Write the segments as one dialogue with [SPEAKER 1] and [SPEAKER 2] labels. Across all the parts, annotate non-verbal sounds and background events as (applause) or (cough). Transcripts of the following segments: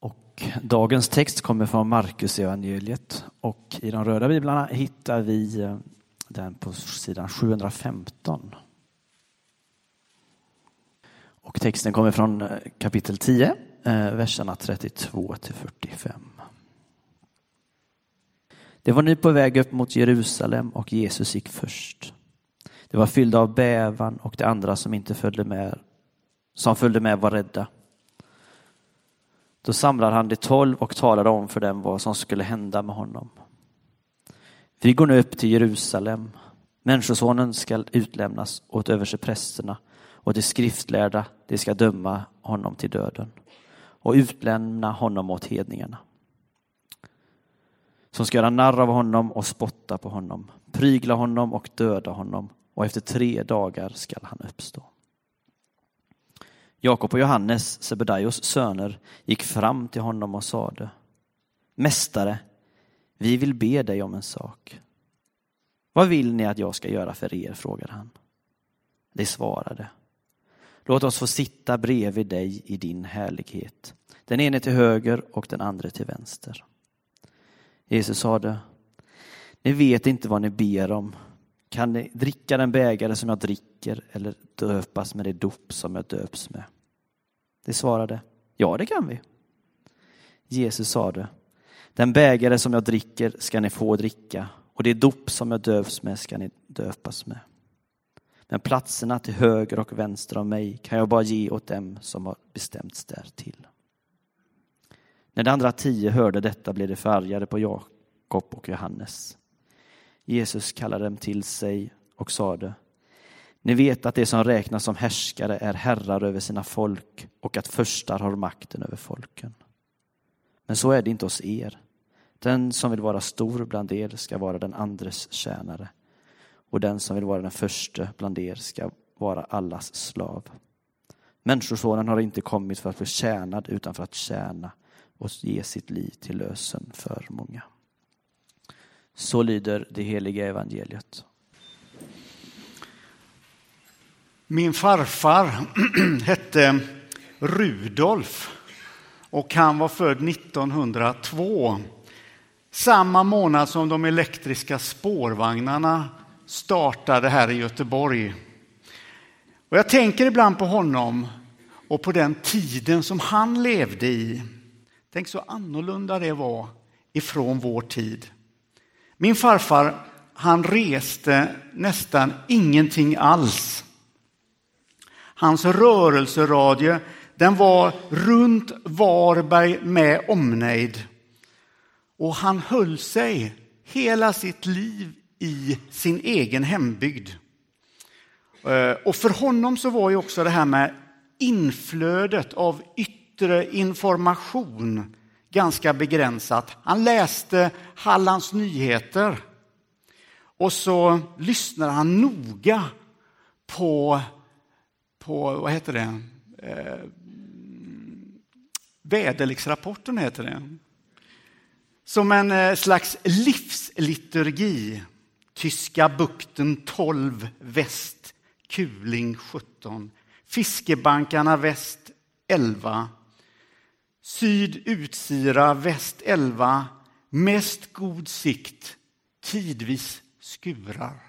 [SPEAKER 1] Och dagens text kommer från Markus evangeliet och i de röda biblarna hittar vi eh, den på sidan 715. Och texten kommer från eh, kapitel 10, eh, verserna 32 till 45. Det var nu på väg upp mot Jerusalem och Jesus gick först. Det var fyllda av bävan och de andra som inte följde med, som följde med var rädda. Då samlade han de tolv och talade om för dem vad som skulle hända med honom. Vi går nu upp till Jerusalem. Människosonen skall utlämnas åt översteprästerna och de skriftlärda, de ska döma honom till döden och utlämna honom åt hedningarna som ska göra narr av honom och spotta på honom, prygla honom och döda honom och efter tre dagar skall han uppstå. Jakob och Johannes, Sebedaios söner, gick fram till honom och sade Mästare, vi vill be dig om en sak. Vad vill ni att jag ska göra för er? frågade han. De svarade Låt oss få sitta bredvid dig i din härlighet, den ene till höger och den andra till vänster. Jesus sade, ni vet inte vad ni ber om. Kan ni dricka den bägare som jag dricker eller döpas med det dop som jag döps med? De svarade, ja det kan vi. Jesus sade, den bägare som jag dricker ska ni få dricka och det dop som jag döps med ska ni döpas med. Men platserna till höger och vänster om mig kan jag bara ge åt dem som har bestämts därtill. När de andra tio hörde detta blev de förargade på Jakob och Johannes. Jesus kallade dem till sig och sade ni vet att det som räknas som härskare är herrar över sina folk och att förstar har makten över folken. Men så är det inte hos er. Den som vill vara stor bland er ska vara den andres tjänare och den som vill vara den första bland er ska vara allas slav. Människosonen har inte kommit för att bli tjänad utan för att tjäna och ge sitt liv till lösen för många. Så lyder det heliga evangeliet.
[SPEAKER 2] Min farfar (clears throat) hette Rudolf och han var född 1902. Samma månad som de elektriska spårvagnarna startade här i Göteborg. Och jag tänker ibland på honom och på den tiden som han levde i. Tänk så annorlunda det var ifrån vår tid. Min farfar, han reste nästan ingenting alls. Hans rörelseradie, den var runt Varberg med omnejd. Och han höll sig hela sitt liv i sin egen hembygd. Eh, och för honom så var ju också det här med inflödet av yttre information ganska begränsat. Han läste Hallands Nyheter och så lyssnade han noga på, på vad heter det, eh, väderleksrapporten heter det. Som en eh, slags livsliturgi. Tyska bukten 12 väst, Kuling 17. Fiskebankarna väst 11. Syd Utsira, väst 11. Mest god sikt, tidvis skurar.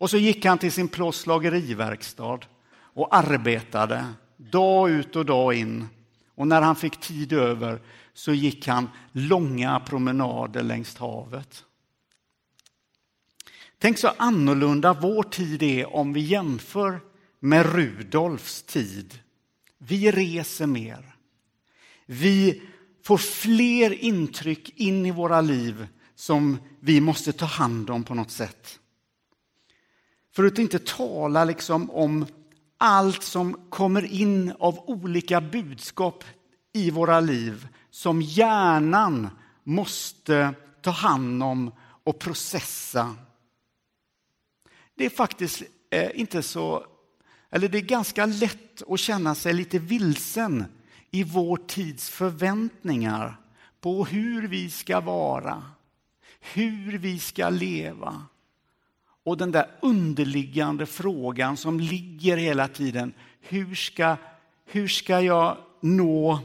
[SPEAKER 2] Och så gick han till sin plåtslageriverkstad och arbetade dag ut och dag in. Och när han fick tid över så gick han långa promenader längs havet. Tänk så annorlunda vår tid är om vi jämför med Rudolfs tid. Vi reser mer. Vi får fler intryck in i våra liv som vi måste ta hand om på något sätt. För att inte tala liksom om allt som kommer in av olika budskap i våra liv som hjärnan måste ta hand om och processa. Det är faktiskt eh, inte så, eller det är ganska lätt att känna sig lite vilsen i vår tids förväntningar på hur vi ska vara, hur vi ska leva. Och den där underliggande frågan som ligger hela tiden. Hur ska, hur ska jag nå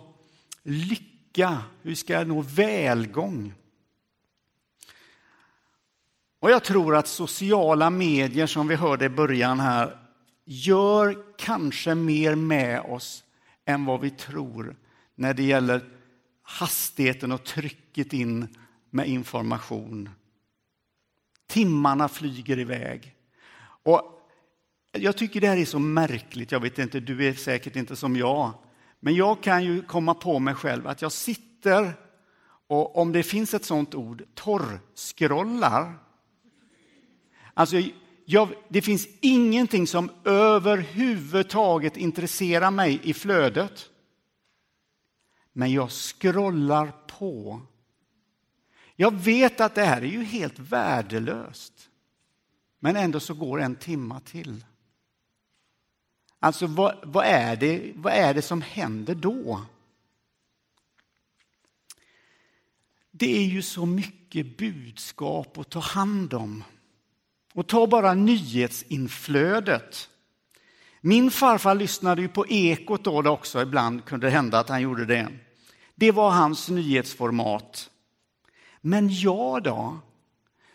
[SPEAKER 2] lycka, hur ska jag nå välgång. Och jag tror att sociala medier, som vi hörde i början här, gör kanske mer med oss än vad vi tror när det gäller hastigheten och trycket in med information. Timmarna flyger iväg. Och jag tycker det här är så märkligt. Jag vet inte, du är säkert inte som jag. Men jag kan ju komma på mig själv att jag sitter och om det finns ett sånt ord, torrskrollar. Alltså, jag, det finns ingenting som överhuvudtaget intresserar mig i flödet. Men jag scrollar på. Jag vet att det här är ju helt värdelöst. Men ändå så går en timma till. Alltså vad, vad, är det, vad är det som händer då? Det är ju så mycket budskap att ta hand om. Och ta bara nyhetsinflödet. Min farfar lyssnade ju på Ekot då det också, ibland kunde det hända att han gjorde det. Det var hans nyhetsformat. Men jag då,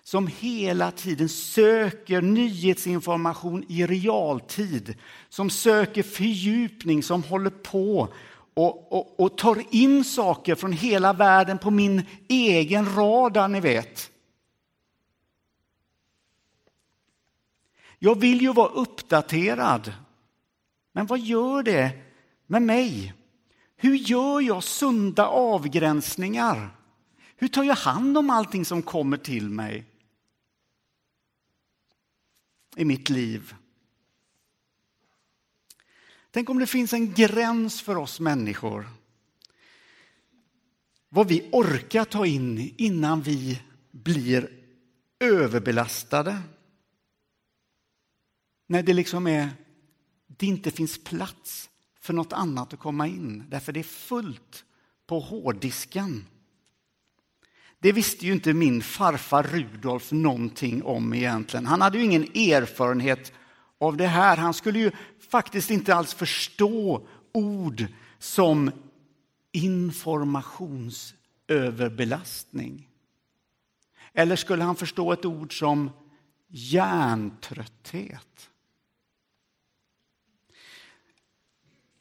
[SPEAKER 2] som hela tiden söker nyhetsinformation i realtid, som söker fördjupning, som håller på och, och, och tar in saker från hela världen på min egen radar, ni vet. Jag vill ju vara uppdaterad. Men vad gör det med mig? Hur gör jag sunda avgränsningar? Hur tar jag hand om allting som kommer till mig i mitt liv? Tänk om det finns en gräns för oss människor. Vad vi orkar ta in innan vi blir överbelastade. När det liksom är, det inte finns plats för något annat att komma in, därför det är fullt på hårddisken. Det visste ju inte min farfar Rudolf någonting om egentligen. Han hade ju ingen erfarenhet av det här. Han skulle ju faktiskt inte alls förstå ord som informationsöverbelastning. Eller skulle han förstå ett ord som hjärntrötthet?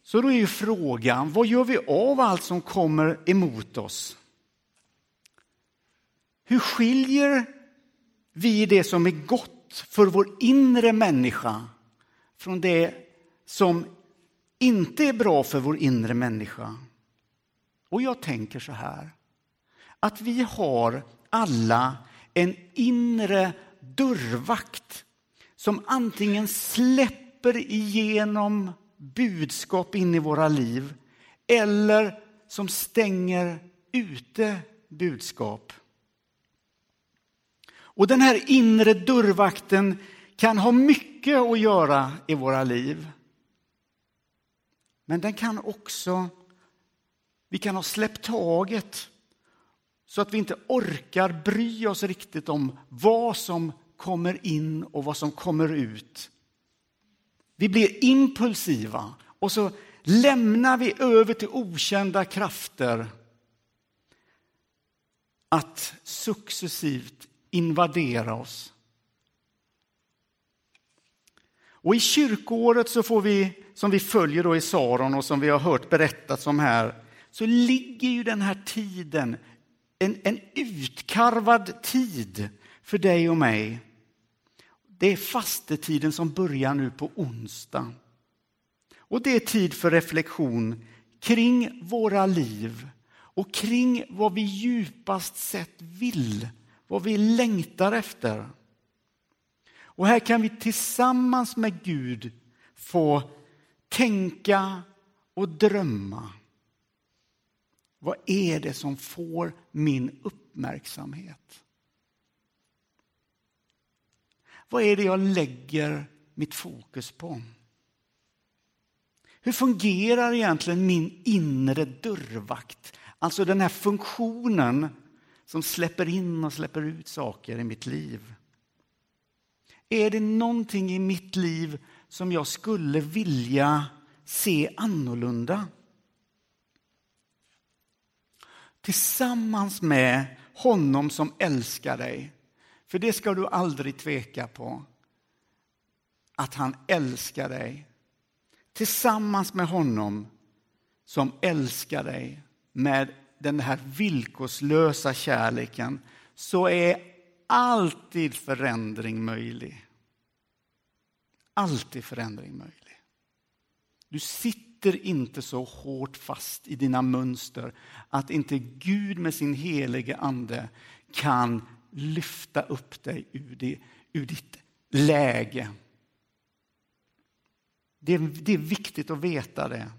[SPEAKER 2] Så då är ju frågan, vad gör vi av allt som kommer emot oss? Hur skiljer vi det som är gott för vår inre människa från det som inte är bra för vår inre människa? Och jag tänker så här, att vi har alla en inre dörrvakt som antingen släpper igenom budskap in i våra liv eller som stänger ute budskap. Och den här inre dörrvakten kan ha mycket att göra i våra liv. Men den kan också, vi kan ha släppt taget så att vi inte orkar bry oss riktigt om vad som kommer in och vad som kommer ut. Vi blir impulsiva och så lämnar vi över till okända krafter att successivt invadera oss. Och i kyrkoåret så får vi, som vi följer då i Saron och som vi har hört berättats om här, så ligger ju den här tiden, en, en utkarvad tid för dig och mig. Det är fastetiden som börjar nu på onsdag. Och det är tid för reflektion kring våra liv och kring vad vi djupast sett vill, vad vi längtar efter. Och här kan vi tillsammans med Gud få tänka och drömma. Vad är det som får min uppmärksamhet? Vad är det jag lägger mitt fokus på? Hur fungerar egentligen min inre dörrvakt? Alltså den här funktionen som släpper in och släpper ut saker i mitt liv. Är det någonting i mitt liv som jag skulle vilja se annorlunda? Tillsammans med honom som älskar dig. För det ska du aldrig tveka på. Att han älskar dig. Tillsammans med honom som älskar dig med den här villkorslösa kärleken så är alltid förändring möjlig. Alltid förändring möjlig. Du sitter inte så hårt fast i dina mönster att inte Gud med sin helige ande kan lyfta upp dig ur, det, ur ditt läge. Det är, det är viktigt att veta det.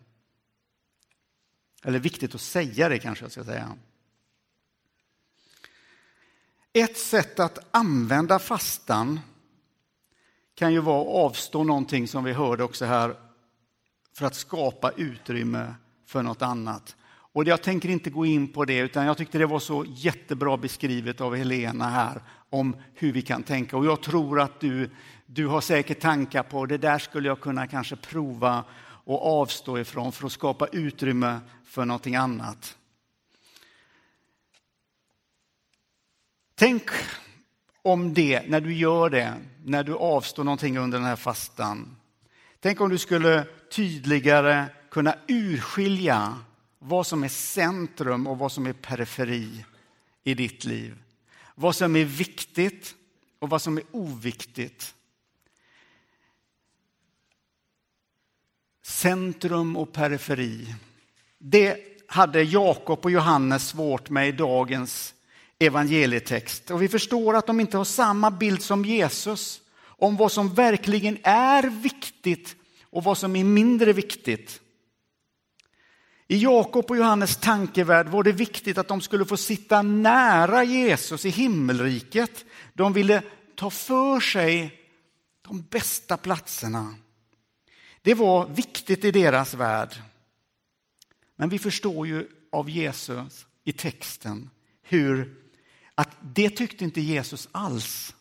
[SPEAKER 2] Eller viktigt att säga det kanske jag ska säga. Ett sätt att använda fastan kan ju vara att avstå någonting som vi hörde också här för att skapa utrymme för något annat. Och jag tänker inte gå in på det, utan jag tyckte det var så jättebra beskrivet av Helena här om hur vi kan tänka. Och jag tror att du, du har säkert tankar på det där skulle jag kunna kanske prova och avstå ifrån för att skapa utrymme för någonting annat. Tänk om det när du gör det, när du avstår någonting under den här fastan. Tänk om du skulle tydligare kunna urskilja vad som är centrum och vad som är periferi i ditt liv. Vad som är viktigt och vad som är oviktigt. Centrum och periferi. Det hade Jakob och Johannes svårt med i dagens evangelietext. Och vi förstår att de inte har samma bild som Jesus om vad som verkligen är viktigt och vad som är mindre viktigt. I Jakob och Johannes tankevärld var det viktigt att de skulle få sitta nära Jesus i himmelriket. De ville ta för sig de bästa platserna. Det var viktigt i deras värld. Men vi förstår ju av Jesus i texten hur att det tyckte inte Jesus alls.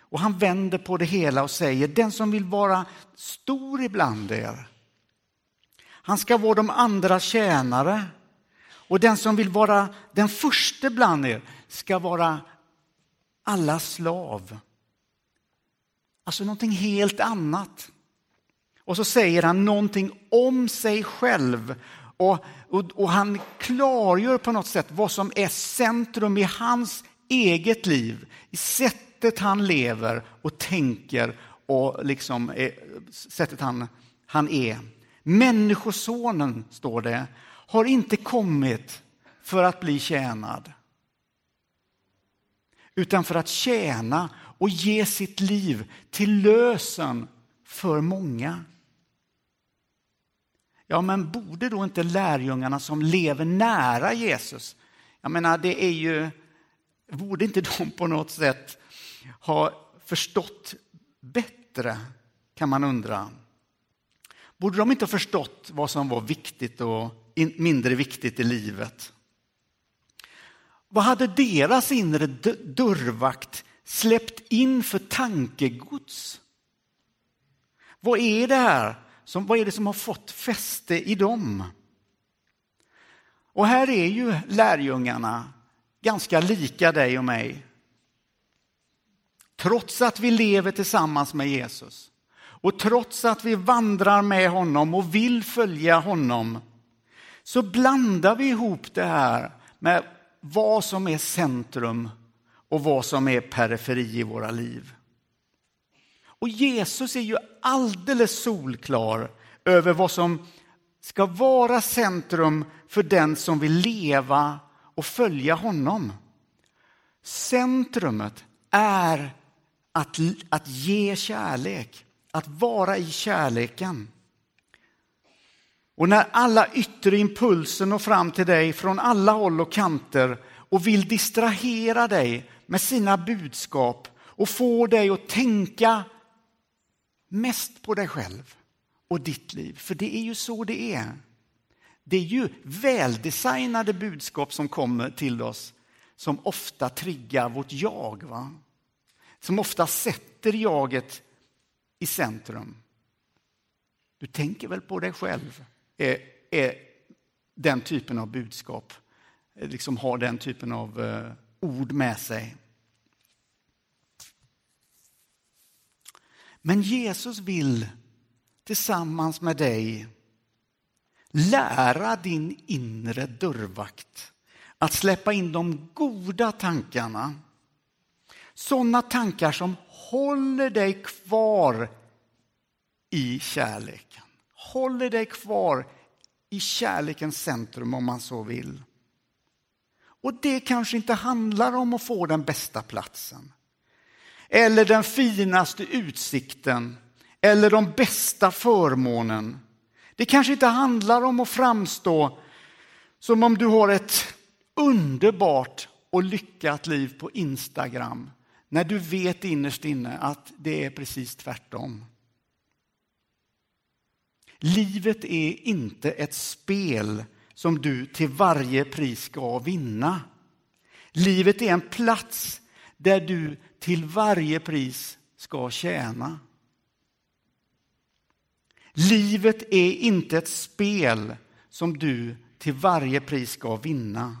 [SPEAKER 2] Och han vänder på det hela och säger, den som vill vara stor ibland er, han ska vara de andra tjänare. Och den som vill vara den första bland er ska vara alla slav. Alltså någonting helt annat. Och så säger han någonting om sig själv. Och, och, och, han klargör på något sätt vad som är centrum i hans eget liv. I sättet han lever och tänker och liksom är, sättet han, han är. Människosonen, står det, har inte kommit för att bli tjänad. Utan för att tjäna och ge sitt liv till lösen för många. Ja, men borde då inte lärjungarna som lever nära Jesus, jag menar det är ju, borde inte de på något sätt ha förstått bättre, kan man undra. Borde de inte ha förstått vad som var viktigt och mindre viktigt i livet? Vad hade deras inre dörrvakt släppt in för tankegods? Vad är det här? Som, vad är det som har fått fäste i dem? Och här är ju lärjungarna ganska lika dig och mig. Trots att vi lever tillsammans med Jesus och trots att vi vandrar med honom och vill följa honom så blandar vi ihop det här med vad som är centrum och vad som är periferi i våra liv. Och Jesus är ju alldeles solklar över vad som ska vara centrum för den som vill leva och följa honom. Centrumet är att, att ge kärlek att vara i kärleken. Och när alla yttre impulser når fram till dig från alla håll och kanter och vill distrahera dig med sina budskap och få dig att tänka mest på dig själv och ditt liv. För det är ju så det är. Det är ju väldesignade budskap som kommer till oss som ofta triggar vårt jag. Va? Som ofta sätter jaget i centrum. Du tänker väl på dig själv, är, är den typen av budskap eh, liksom har den typen av eh, ord med sig. Men Jesus vill tillsammans med dig lära din inre dörrvakt att släppa in de goda tankarna. Sådana tankar som håller dig kvar i kärleken. Håller dig kvar i kärlekens centrum om man så vill. Och det kanske inte handlar om att få den bästa platsen. Eller den finaste utsikten. Eller de bästa förmånen. Det kanske inte handlar om att framstå som om du har ett underbart och lyckat liv på Instagram när du vet innerst inne att det är precis tvärtom. Livet är inte ett spel som du till varje pris ska vinna. Livet är en plats där du till varje pris ska tjäna. Livet är inte ett spel som du till varje pris ska vinna.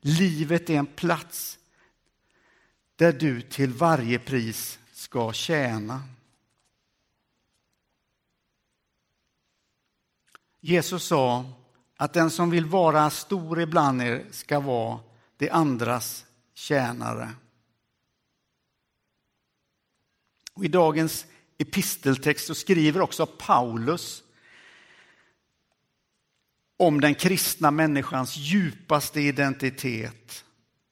[SPEAKER 2] Livet är en plats där du till varje pris ska tjäna. Jesus sa att den som vill vara stor ibland er ska vara de andras tjänare. Och I dagens episteltext så skriver också Paulus om den kristna människans djupaste identitet.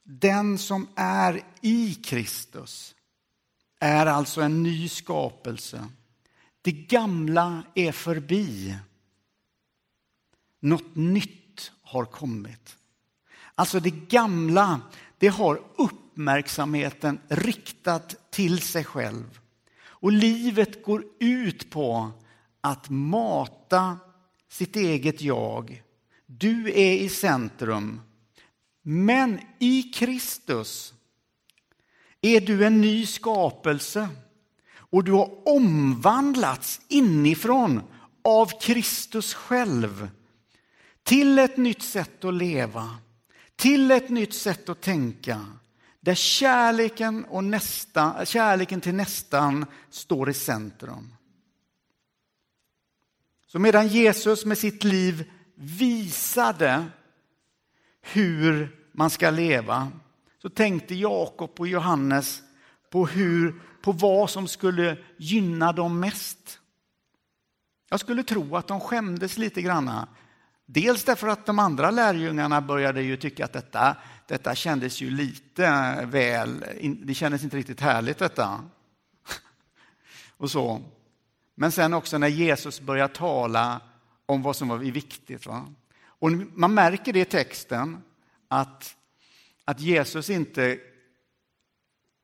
[SPEAKER 2] Den som är i Kristus är alltså en ny skapelse. Det gamla är förbi. Något nytt har kommit. Alltså det gamla, det har uppmärksamheten riktat till sig själv. Och livet går ut på att mata sitt eget jag. Du är i centrum. Men i Kristus är du en ny skapelse och du har omvandlats inifrån av Kristus själv till ett nytt sätt att leva, till ett nytt sätt att tänka där kärleken, och nästa, kärleken till nästan står i centrum. Så medan Jesus med sitt liv visade hur man ska leva så tänkte Jakob och Johannes på, hur, på vad som skulle gynna dem mest. Jag skulle tro att de skämdes lite granna. Dels därför att de andra lärjungarna började ju tycka att detta, detta kändes ju lite väl, det kändes inte riktigt härligt detta. (laughs) Och så. Men sen också när Jesus börjar tala om vad som var viktigt. Va? Och man märker det i texten att, att Jesus inte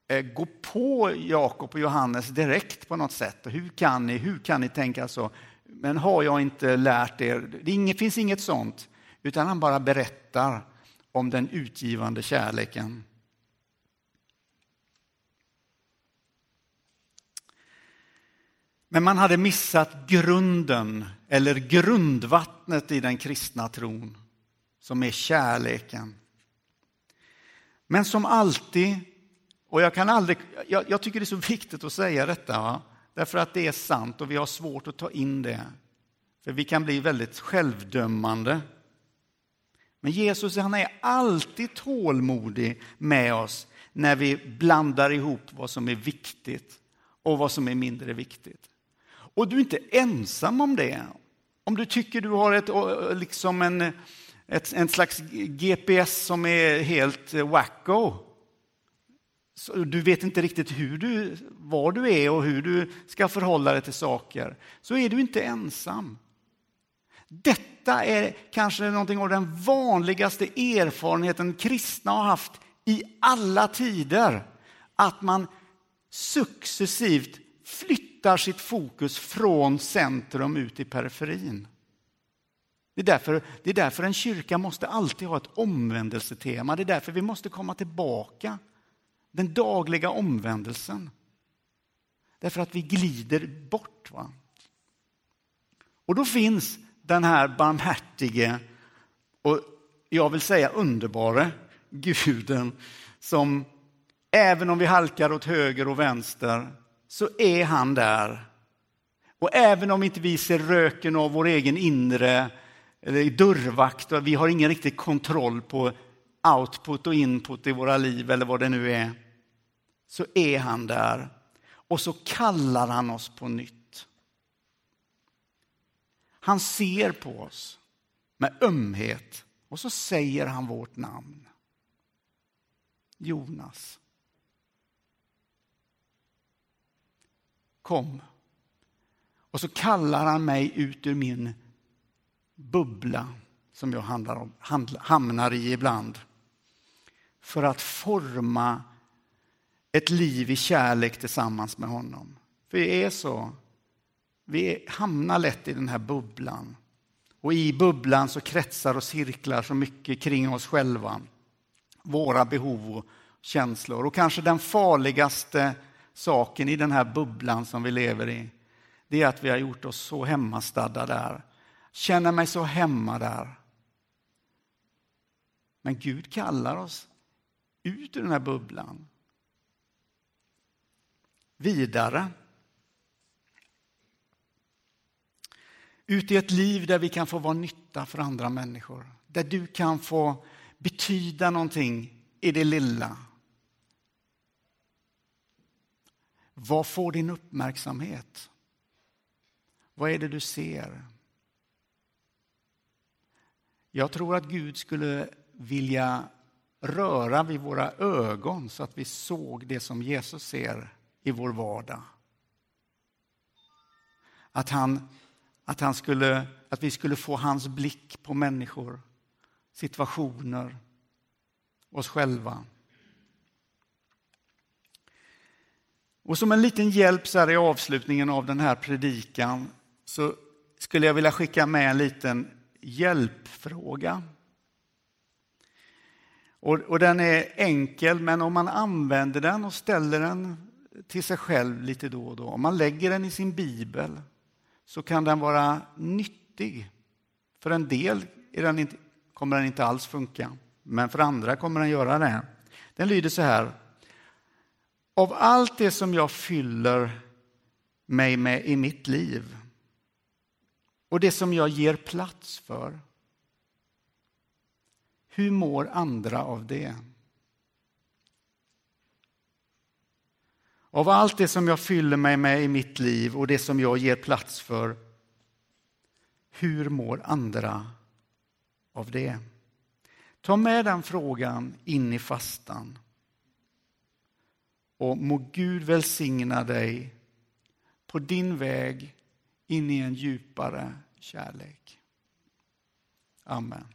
[SPEAKER 2] eh, går på Jakob och Johannes direkt på något sätt. Hur kan ni, hur kan ni tänka så? Men har jag inte lärt er? Det finns inget sånt, utan han bara berättar om den utgivande kärleken. Men man hade missat grunden, eller grundvattnet i den kristna tron, som är kärleken. Men som alltid, och jag kan aldrig, jag, jag tycker det är så viktigt att säga detta, va? därför att det är sant och vi har svårt att ta in det. För vi kan bli väldigt självdömande. Men Jesus han är alltid tålmodig med oss när vi blandar ihop vad som är viktigt och vad som är mindre viktigt. Och du är inte ensam om det. Om du tycker du har ett, eh, liksom en, ett, en slags GPS som är helt eh, wacko. Så du vet inte riktigt hur du, var du är och hur du ska förhålla dig till saker. Så är du inte ensam. Detta detta är kanske någonting av den vanligaste erfarenheten kristna har haft i alla tider. Att man successivt flyttar sitt fokus från centrum ut i periferin. Det är, därför, det är därför en kyrka måste alltid ha ett omvändelsetema. Det är därför vi måste komma tillbaka. Den dagliga omvändelsen. Därför att vi glider bort. Va? Och då finns den här barmhärtige och jag vill säga underbara guden som även om vi halkar åt höger och vänster så är han där. Och även om inte vi ser röken av vår egen inre eller dörrvakt och vi har ingen riktig kontroll på output och input i våra liv eller vad det nu är, så är han där. Och så kallar han oss på nytt. Han ser på oss med ömhet och så säger han vårt namn. Jonas. Kom. Och så kallar han mig ut ur min bubbla som jag hamnar i ibland. För att forma ett liv i kärlek tillsammans med honom. För det är så. Vi hamnar lätt i den här bubblan. Och i bubblan så kretsar och cirklar så mycket kring oss själva. Våra behov och känslor. Och kanske den farligaste saken i den här bubblan som vi lever i, det är att vi har gjort oss så hemmastadda där. Känner mig så hemma där. Men Gud kallar oss ut ur den här bubblan. Vidare. Ut i ett liv där vi kan få vara nytta för andra människor. Där du kan få betyda någonting i det lilla. Vad får din uppmärksamhet? Vad är det du ser? Jag tror att Gud skulle vilja röra vid våra ögon så att vi såg det som Jesus ser i vår vardag. Att, han, att, han skulle, att vi skulle få hans blick på människor, situationer, oss själva. Och som en liten hjälp så här i avslutningen av den här predikan så skulle jag vilja skicka med en liten hjälpfråga. Och, och, den är enkel, men om man använder den och ställer den till sig själv lite då och då, om man lägger den i sin bibel, så kan den vara nyttig. För en del den inte, kommer den inte alls funka, men för andra kommer den göra det. Den lyder så här. Av allt det som jag fyller mig med i mitt liv och det som jag ger plats för. Hur mår andra av det? Av allt det som jag fyller mig med i mitt liv och det som jag ger plats för, hur mår andra av det? Ta med den frågan in i fastan. Och må Gud välsigna dig på din väg in i en djupare kärlek. Amen.